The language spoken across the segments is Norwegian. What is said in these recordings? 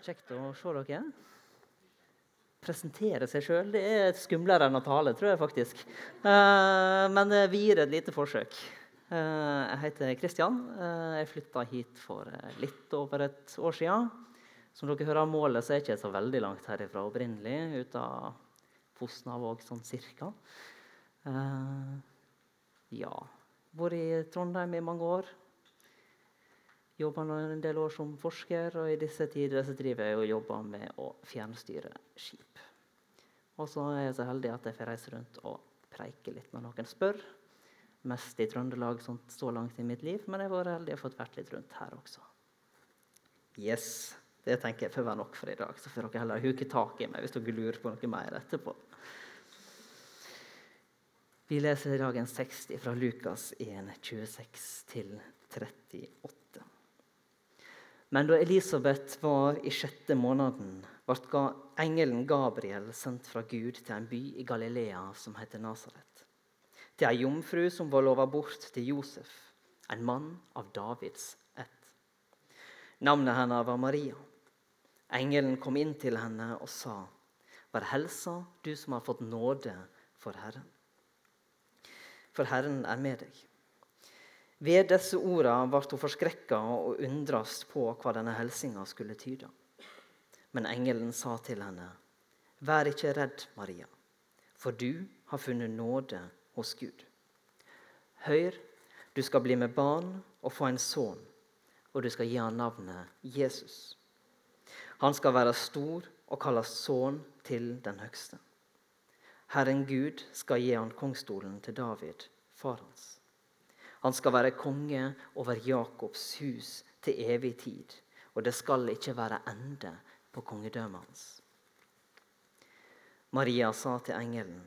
Kjekt å se dere. Presentere seg sjøl er skumlere enn å tale, tror jeg faktisk. Eh, men vi gir et lite forsøk. Eh, jeg heter Kristian. Eh, jeg flytta hit for litt over et år sia. Som dere hører av målet, så er jeg ikke så veldig langt herifra opprinnelig. Ut av Fosnavåg sånn cirka. Ja. Vært i Trondheim i mange år. Jobba en del år som forsker, og i disse tider så driver jeg og jobber med å fjernstyre skip. Og så er jeg så heldig at jeg får reise rundt og preike litt når noen spør. Mest i Trøndelag sånn, så langt i mitt liv, men jeg har vært heldig og fått vært litt rundt her også. Yes, Det tenker jeg får være nok for i dag. Så får dere heller huke tak i meg hvis dere lurer på noe mer etterpå. Vi leser i dag en 60 fra Lukas 1, 26 38. Men da Elisabeth var i sjette måneden, ble engelen Gabriel sendt fra Gud til en by i Galilea som heter Nasaret. Til ei jomfru som var lova bort til Josef, en mann av Davids ett. Navnet hennes var Maria. Engelen kom inn til henne og sa, Vær helsa, du som har fått nåde for Herren. For Herren er med deg. Ved disse ordene ble hun forskrekka og undrast på hva denne hilsinga skulle tyde. Men engelen sa til henne, Vær ikke redd, Maria, for du har funnet nåde hos Gud. Hør, du skal bli med barn og få en sønn, og du skal gi ham navnet Jesus. Han skal være stor og kalles sønn til den høgste. Herren Gud skal gi han kongstolen til David, far hans. Han skal være konge over Jakobs hus til evig tid, og det skal ikke være ende på kongedømmet hans. Maria sa til engelen,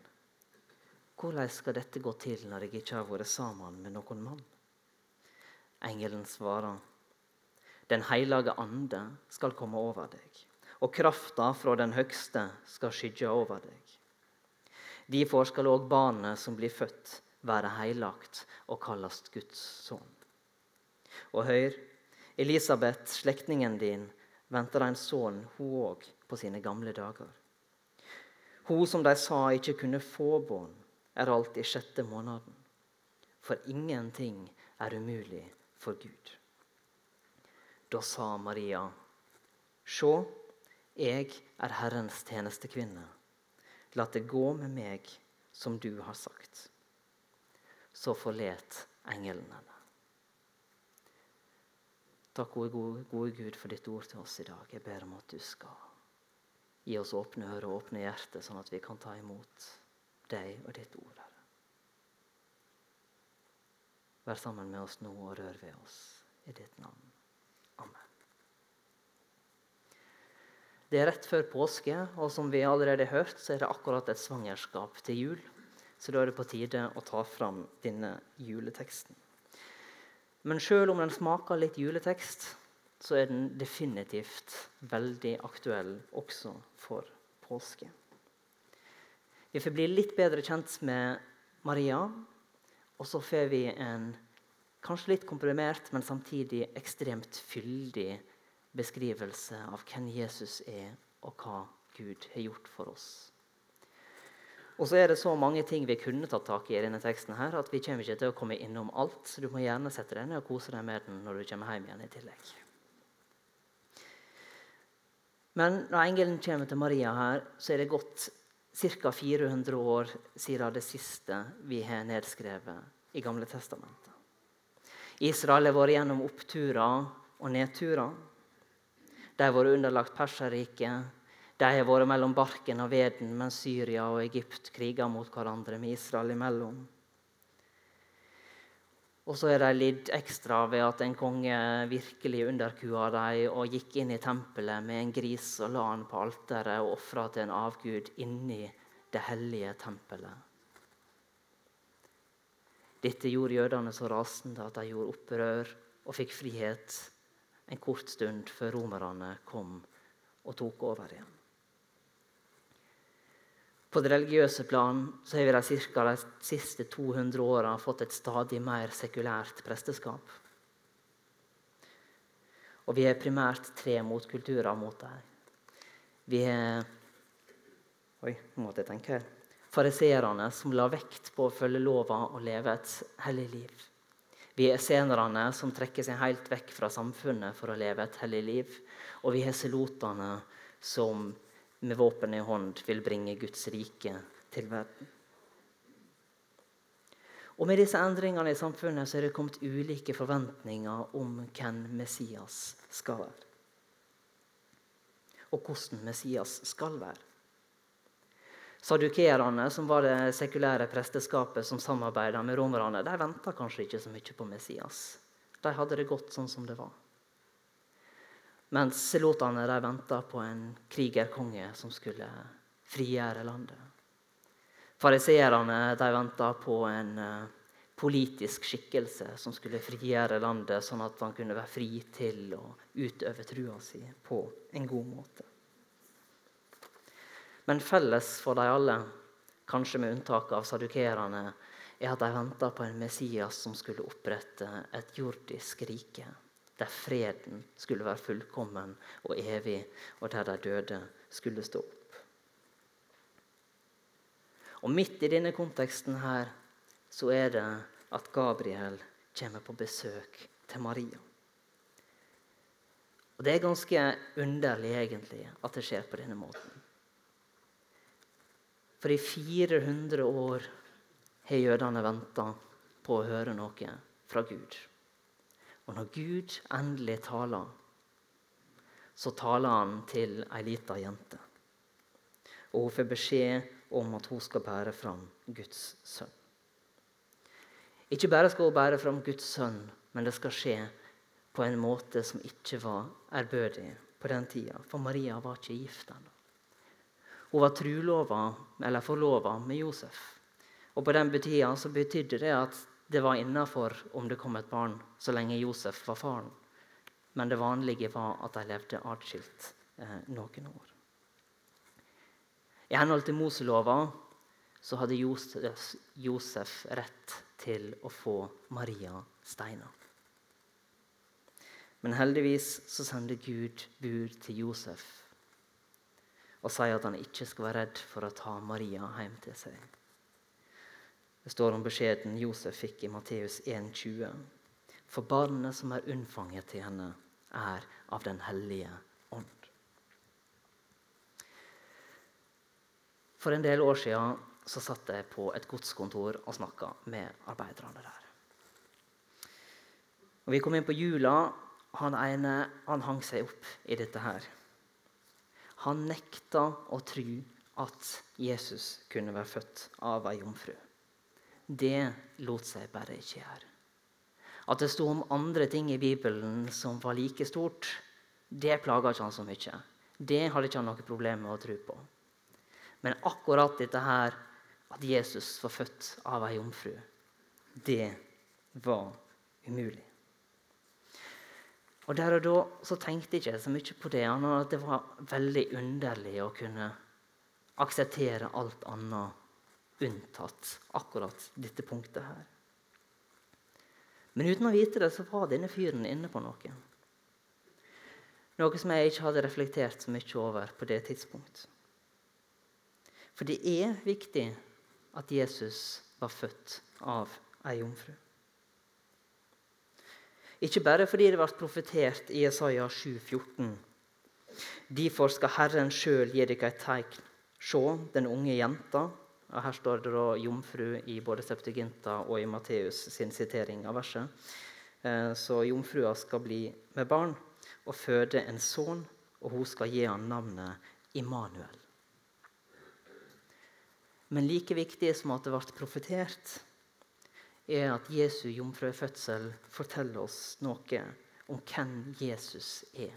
'Hvordan skal dette gå til når jeg ikke har vært sammen med noen mann?' Engelen svarer, 'Den hellige ande skal komme over deg, og krafta fra den høgste skal skygge over deg.' Derfor skal òg barnet som blir født, være heilagt og kalles Guds sønn. Og hør, Elisabeth, slektningen din, venter en sønn, hun òg, på sine gamle dager. Hun som de sa ikke kunne få barn, er alt i sjette måneden. For ingenting er umulig for Gud. Da sa Maria, Sjå, jeg er Herrens tjenestekvinne. La det gå med meg som du har sagt så forlet engelen henne. Takk, gode, gode Gud, for ditt ord til oss i dag. Jeg ber om at du skal gi oss åpne ører og åpne hjerter, sånn at vi kan ta imot deg og ditt ord. Herre. Vær sammen med oss nå og rør ved oss i ditt navn. Amen. Det er rett før påske, og som vi allerede har hørt, så er det akkurat et svangerskap til jul. Så da er det på tide å ta fram denne juleteksten. Men sjøl om den smaker litt juletekst, så er den definitivt veldig aktuell også for påske. Vi får bli litt bedre kjent med Maria, og så får vi en kanskje litt komprimert, men samtidig ekstremt fyldig beskrivelse av hvem Jesus er, og hva Gud har gjort for oss. Og så er det så mange ting vi kunne tatt tak i i denne teksten her, at vi kommer ikke til å komme innom alt. Så du må gjerne sette deg ned og kose deg med den når du kommer hjem igjen i tillegg. Men når engelen kommer til Maria her, så er det gått ca. 400 år siden det siste vi har nedskrevet i Gamle testamentet. Israel har vært gjennom oppturer og nedturer. De har vært underlagt Perserriket de har vært mellom barken og veden mens Syria og Egypt kriger mot hverandre med Israel imellom. Og så er de lidd ekstra ved at en konge virkelig underkua dem og gikk inn i tempelet med en gris og la han på alteret og ofra til en avgud inni det hellige tempelet. Dette gjorde jødene så rasende at de gjorde opprør og fikk frihet en kort stund før romerne kom og tok over igjen. På det religiøse plan så har vi de, de siste 200 åra fått et stadig mer sekulært presteskap. Og vi har primært tre motkulturer mot dem. Vi har Oi, nå måtte jeg tenke. Fariseerne som la vekt på å følge lova og leve et hellig liv. Vi er esenerne som trekker seg helt vekk fra samfunnet for å leve et hellig liv. Og vi har selotene som med våpen i hånd vil bringe Guds rike til verden. Og Med disse endringene i samfunnet så er det kommet ulike forventninger om hvem Messias skal være. Og hvordan Messias skal være. Sadukerene, som var det sekulære presteskapet som samarbeida med romerne, de venta kanskje ikke så mye på Messias. De hadde det godt sånn som det var. Mens selotene venta på en krigerkonge som skulle frigjøre landet. Fariseerne venta på en uh, politisk skikkelse som skulle frigjøre landet, sånn at han kunne være fri til å utøve trua si på en god måte. Men felles for de alle, kanskje med unntak av sadukerene, er at de venta på en Messias som skulle opprette et jordisk rike, der freden skulle være fullkommen og evig, og der de døde skulle stå opp. Og midt i denne konteksten her så er det at Gabriel kommer på besøk til Maria. Og Det er ganske underlig egentlig at det skjer på denne måten. For i 400 år har jødene venta på å høre noe fra Gud. Og når Gud endelig taler, så taler han til ei lita jente. Og hun får beskjed om at hun skal bære fram Guds sønn. Ikke bare skal hun bære fram Guds sønn, men det skal skje på en måte som ikke var ærbødig på den tida, for Maria var ikke gift ennå. Hun var trulova, eller forlova med Josef. Og På den tida betydde det at det var innafor om det kom et barn, så lenge Josef var faren. Men det vanlige var at de levde atskilt eh, noen år. I henhold til Moselova så hadde Josef, rett til å få Maria steina. Men heldigvis så sender Gud bud til Josef og sier at han ikke skal være redd for å ta Maria hjem til seg. Det står om beskjeden Josef fikk i Matteus 1,20. For barnet som er unnfanget til henne, er av Den hellige ånd. For en del år siden satt jeg på et godskontor og snakka med arbeiderne der. Og Vi kom inn på jula. Han ene han hang seg opp i dette her. Han nekta å tro at Jesus kunne være født av ei jomfru. Det lot seg bare ikke gjøre. At det sto om andre ting i Bibelen som var like stort, det plaga ikke han så mye. Det hadde ikke han noe problem med å tro på. Men akkurat dette her, at Jesus var født av ei jomfru, det var umulig. Og Der og da så tenkte jeg ikke så mye på det, annet at det var veldig underlig å kunne akseptere alt annet unntatt akkurat dette punktet her. Men uten å vite det, så var denne fyren inne på noe. Noe som jeg ikke hadde reflektert så mye over på det tidspunktet. For det er viktig at Jesus var født av ei jomfru. Ikke bare fordi det ble profetert i Jesaja 7,14. Derfor skal Herren sjøl gi dere et tegn. Se, den unge jenta. Og her står det da jomfru i både Septuginta og i Matteus sin sitering av verset. Eh, så jomfrua skal bli med barn og føde en sønn, og hun skal gi han navnet Immanuel. Men like viktig som at det ble profetert, er at Jesu jomfrufødsel forteller oss noe om hvem Jesus er.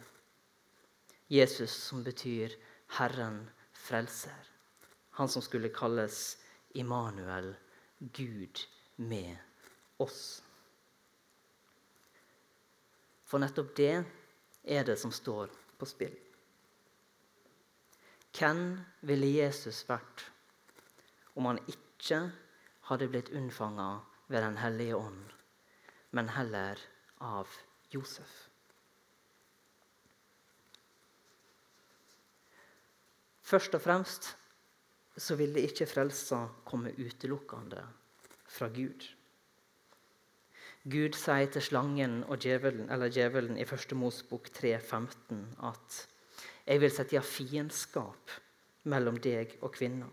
Jesus som betyr 'Herren frelser' han som skulle kalles Immanuel, Gud med oss. For nettopp det er det som står på spill. Hvem ville Jesus vært om han ikke hadde blitt unnfanga ved Den hellige ånd, men heller av Josef? Først og fremst så ville ikke frelsa komme utelukkende fra Gud. Gud sier til slangen og djevelen, eller djevelen i 1. Mosbok 3,15 at jeg vil sette fiendskap mellom deg og kvinna,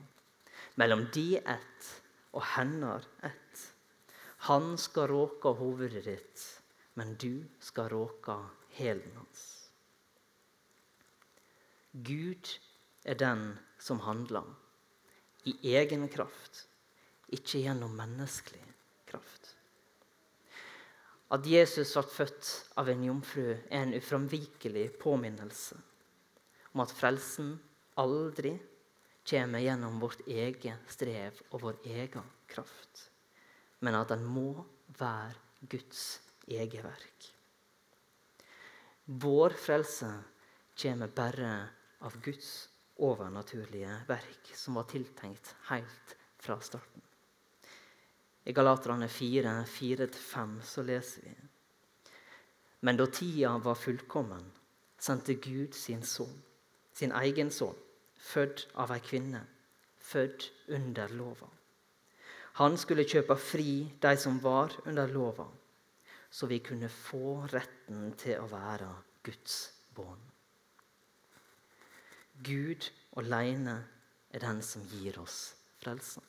mellom de ett og hennar ett. Han skal råke hovedet ditt, men du skal råke hælen hans. Gud er den som handler i egen kraft, ikke gjennom menneskelig kraft. At Jesus ble født av en jomfru, er en uframvikelig påminnelse om at frelsen aldri kommer gjennom vårt eget strev og vår egen kraft, men at den må være Guds eget verk. Vår frelse kommer bare av Guds overnaturlige verk, som var tiltenkt helt fra starten. I Galaterne 4, 4-5 så leser vi Men da tida var fullkommen, sendte Gud sin sønn, sin egen sønn, født av ei kvinne, født under lova. Han skulle kjøpe fri de som var under lova, så vi kunne få retten til å være Guds barn. Gud alene er den som gir oss frelsen.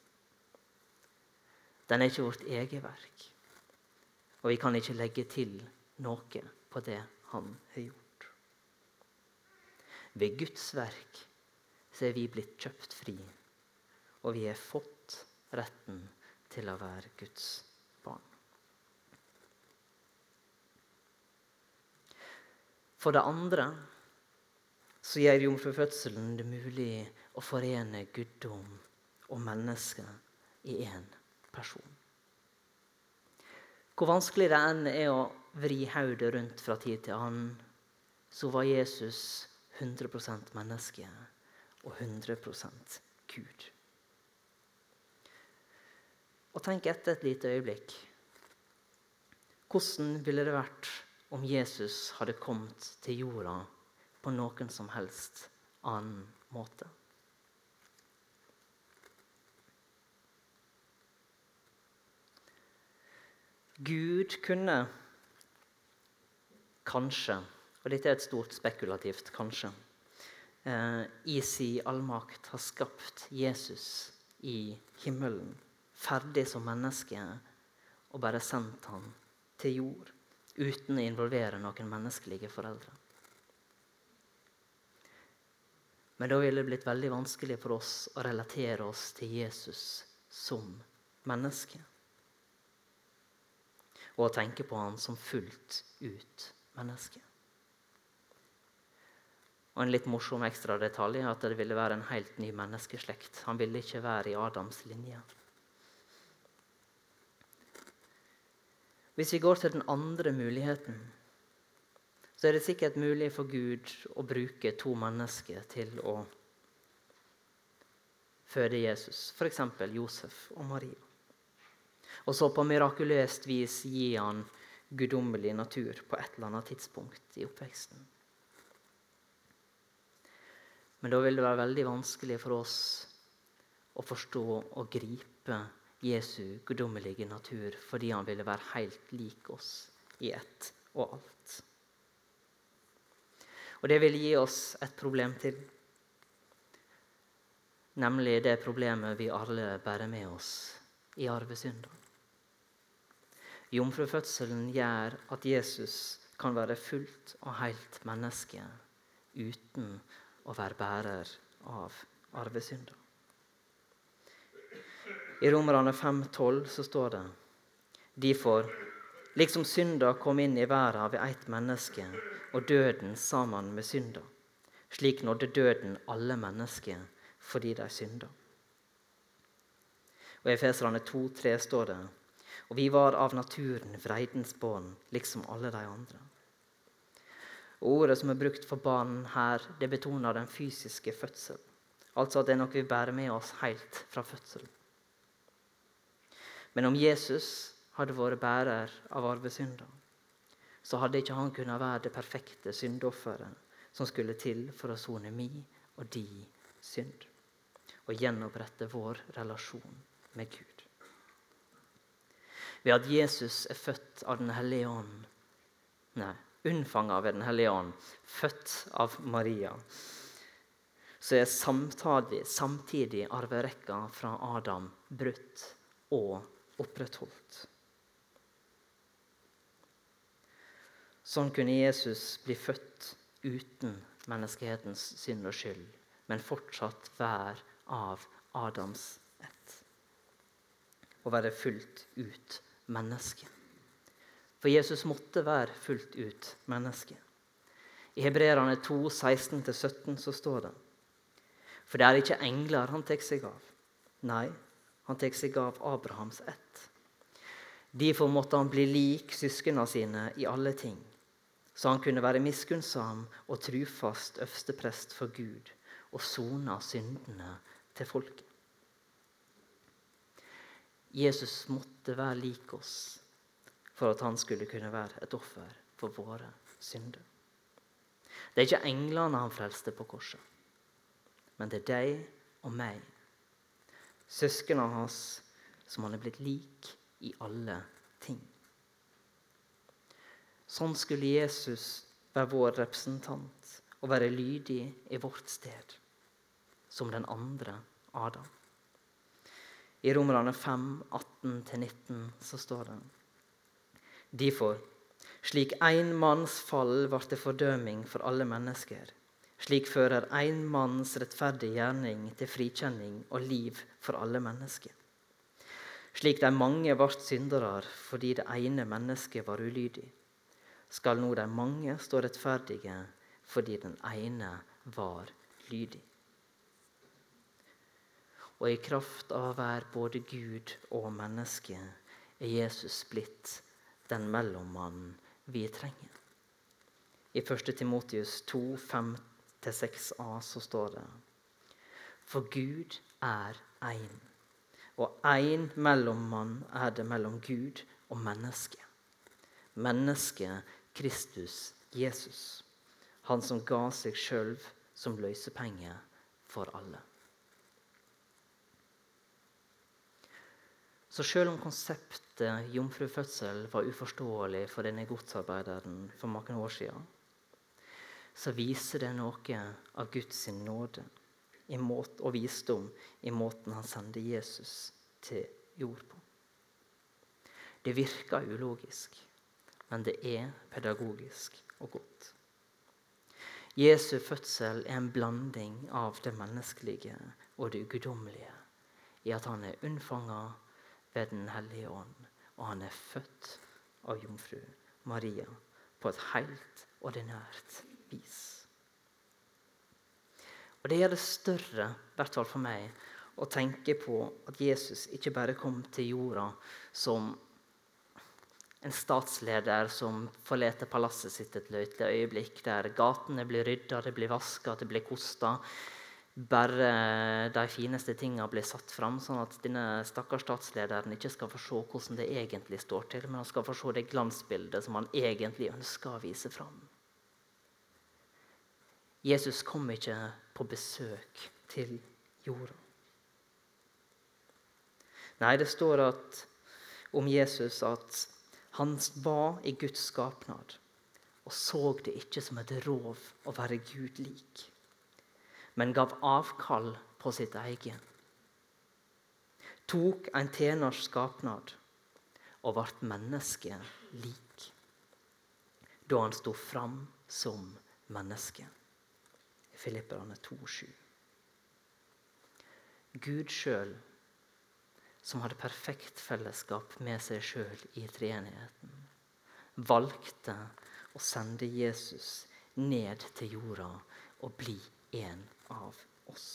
Den er ikke vårt eget verk. Og vi kan ikke legge til noe på det han har gjort. Ved Guds verk så er vi blitt kjøpt fri, og vi har fått retten til å være Guds barn. For det andre så gjør jomfrufødselen det mulig å forene guddom og menneske i én person. Hvor vanskelig det enn er å vri hodet rundt fra tid til annen, så var Jesus 100% menneske og 100% Gud. Og tenk etter et lite øyeblikk. Hvordan ville det vært om Jesus hadde kommet til jorda på noen som helst annen måte? Gud kunne kanskje, og dette er et stort spekulativt kanskje, eh, i si allmakt har skapt Jesus i himmelen, ferdig som menneske, og bare sendt ham til jord uten å involvere noen menneskelige foreldre. Men da ville det blitt veldig vanskelig for oss å relatere oss til Jesus som menneske og å tenke på han som fullt ut menneske. Og En litt morsom ekstra detalj er at det ville være en helt ny menneskeslekt. Han ville ikke være i Adams linje. Hvis vi går til den andre muligheten, så er det sikkert mulig for Gud å bruke to mennesker til å føde Jesus, f.eks. Josef og Maria og så på mirakuløst vis gi han guddommelig natur på et eller annet tidspunkt i oppveksten. Men da vil det være veldig vanskelig for oss å forstå og gripe Jesu guddommelige natur fordi han ville være helt lik oss i ett og alt. Og det vil gi oss et problem til. Nemlig det problemet vi alle bærer med oss i arvesynda. Jomfrufødselen gjør at Jesus kan være fullt og helt menneske uten å være bærer av arvesynda. I Romerne 5,12 så står det Derfor, liksom synda kom inn i verden ved ett menneske, og døden sammen med synda. Slik nådde døden alle mennesker fordi de synda. Og I Efeserane 2,3 står det og vi var av naturen vreidens barn, liksom alle de andre. Og Ordet som er brukt for barn her, det betoner den fysiske fødsel. Altså at det er noe vi bærer med oss helt fra fødselen. Men om Jesus hadde vært bærer av arvesynder, så hadde ikke han kunnet være det perfekte syndofferet som skulle til for å sone mi og di synd og gjenopprette vår relasjon med Gud. Ved at Jesus er født av Den hellige ånd, nei, unnfanget ved Den hellige ånd, født av Maria, så er samtidig, samtidig arverekka fra Adam brutt og opprettholdt. Sånn kunne Jesus bli født uten menneskehetens synd og skyld, men fortsatt være av Adams ett. Å være fullt ut menneske. For Jesus måtte være fullt ut menneske. I Hebreerne 2, 16-17 så står det For det er ikke engler han tar seg av. Nei, han tar seg av Abrahams ett. Derfor måtte han bli lik søsknene sine i alle ting, så han kunne være miskunnsom og trufast øversteprest for Gud og sona syndene til folket. Jesus måtte være lik oss for at han skulle kunne være et offer for våre synder. Det er ikke englene han frelste på korset, men det er deg og meg, søsknene hans, som han er blitt lik i alle ting. Sånn skulle Jesus være vår representant og være lydig i vårt sted som den andre Adam. I Romerne 5, 18-19 så står det Derfor, slik én manns fall ble til fordøming for alle mennesker, slik fører én manns rettferdige gjerning til frikjenning og liv for alle mennesker. Slik de mange ble syndere fordi det ene mennesket var ulydig, skal nå de mange stå rettferdige fordi den ene var lydig og i kraft av å være både Gud og menneske er Jesus blitt den mellommannen vi trenger. I 1. Timotius 2, 5-6a så står det For Gud er én, og én mellommann er det mellom Gud og menneske. Mennesket Kristus Jesus, han som ga seg sjøl som løsepenge for alle. Så selv om konseptet jomfrufødsel var uforståelig for denne godsarbeideren for mange år siden, så viser det noe av Guds nåde og visdom i måten han sender Jesus til jord på. Det virker ulogisk, men det er pedagogisk og godt. Jesu fødsel er en blanding av det menneskelige og det guddommelige i at han er unnfanga ved Den hellige ånd. Og han er født av jomfru Maria på et helt ordinært vis. Og Det gjør det større, i hvert fall for meg, å tenke på at Jesus ikke bare kom til jorda som en statsleder som forlater palasset sitt et lite øyeblikk, der gatene blir rydda, det blir vaska, det blir kosta, bare de fineste tingene blir satt fram, sånn at denne stakkars statslederen ikke skal få se hvordan det egentlig står til, men han skal få se det glansbildet som han egentlig ønsker å vise fram. Jesus kom ikke på besøk til jorda. Nei, det står at, om Jesus at han var i Guds skapnad og så det ikke som et rov å være Gud lik men gav avkall på sitt eget. Tok en tjeners skapnad og ble menneske lik. Da han sto fram som menneske. Filipperne 2,7. Gud sjøl, som hadde perfekt fellesskap med seg sjøl i treenigheten, valgte å sende Jesus ned til jorda og bli en av oss.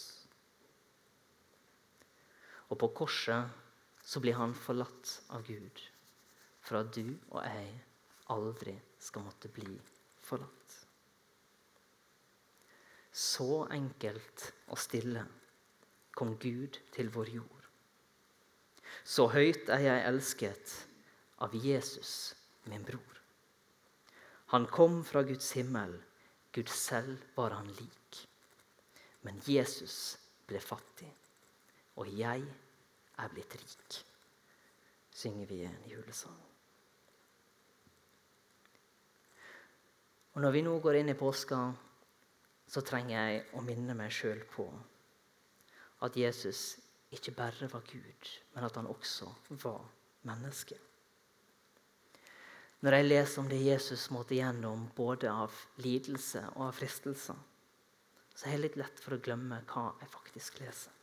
Og på korset så blir han forlatt av Gud for at du og jeg aldri skal måtte bli forlatt. Så enkelt og stille kom Gud til vår jord. Så høyt er jeg elsket av Jesus, min bror. Han kom fra Guds himmel, Gud selv var han lik Men Jesus ble fattig, og jeg er blitt rik, synger vi en julesang. Og Når vi nå går inn i påska, så trenger jeg å minne meg sjøl på at Jesus ikke bare var Gud, men at han også var menneske. Når jeg leser om det Jesus måtte gjennom både av lidelse og av fristelser, så er jeg litt lett for å glemme hva jeg faktisk leser.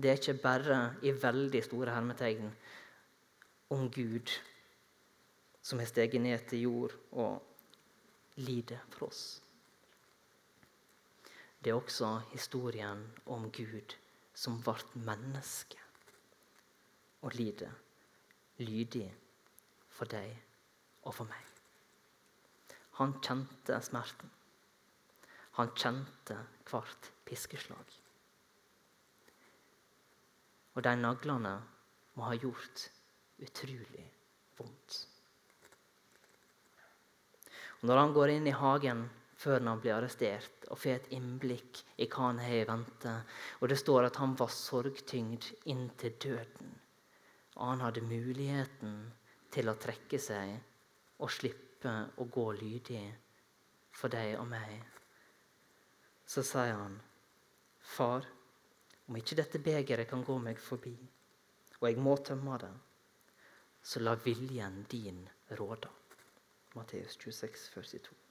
Det er ikke bare i veldig store hermetegn om Gud som har steget ned til jord og lider for oss. Det er også historien om Gud som ble menneske og lider lydig for deg og for meg. Han kjente smerten. Han kjente hvert piskeslag. Og de naglene må ha gjort utrolig vondt. Og når han går inn i hagen før han blir arrestert, og får et innblikk i hva han har i vente, og det står at han var sorgtyngd inntil døden, og han hadde muligheten til å trekke seg og slippe å gå lydig for deg og meg, så sier han, Far, om ikke dette begeret kan gå meg forbi, og jeg må tømme det, så la viljen din råde. Matteus 26, 42.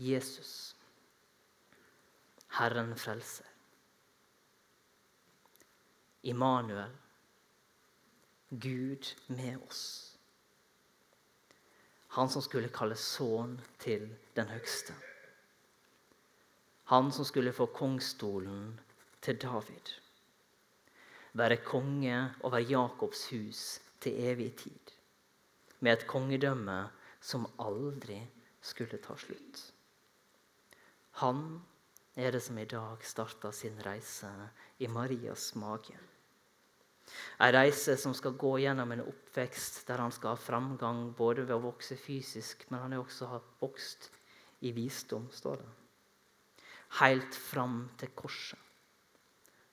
Jesus, Herren frelser. Immanuel, Gud med oss. Han som skulle kalles sønn til den høgste. Han som skulle få kongstolen til David. Være konge over Jakobs hus til evig tid. Med et kongedømme som aldri skulle ta slutt. Han er det som i dag starter sin reise i Marias mage. En reise som skal gå gjennom en oppvekst der han skal ha framgang både ved å vokse fysisk, men han har også vokst i visdom, står det. Helt fram til korset,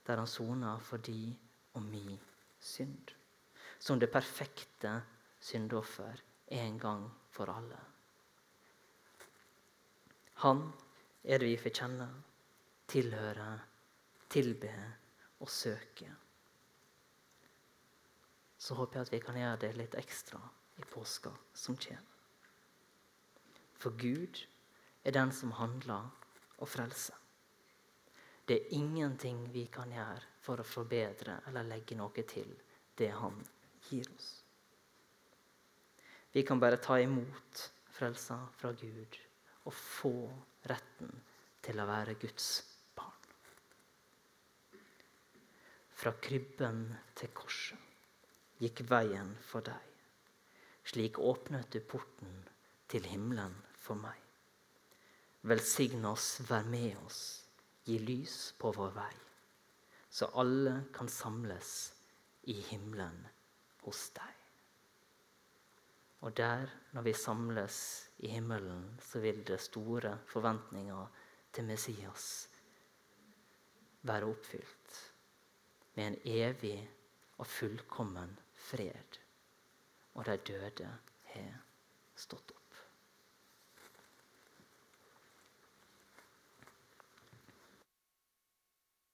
der han soner for di og mi synd. Som det perfekte syndoffer en gang for alle. Han er det vi får kjenne, tilhøre, tilbe og søke så håper jeg at vi kan gjøre det litt ekstra i påska som kommer. For Gud er den som handler og frelser. Det er ingenting vi kan gjøre for å forbedre eller legge noe til det Han gir oss. Vi kan bare ta imot frelsa fra Gud og få retten til å være Guds barn. Fra krybben til korset gikk veien for deg. Slik åpnet du porten til himmelen for meg. Velsign oss, vær med oss, gi lys på vår vei, så alle kan samles i himmelen hos deg. Og der, når vi samles i himmelen, så vil det store forventninger til Messias være oppfylt med en evig og fullkommen fred, og de døde har stått opp.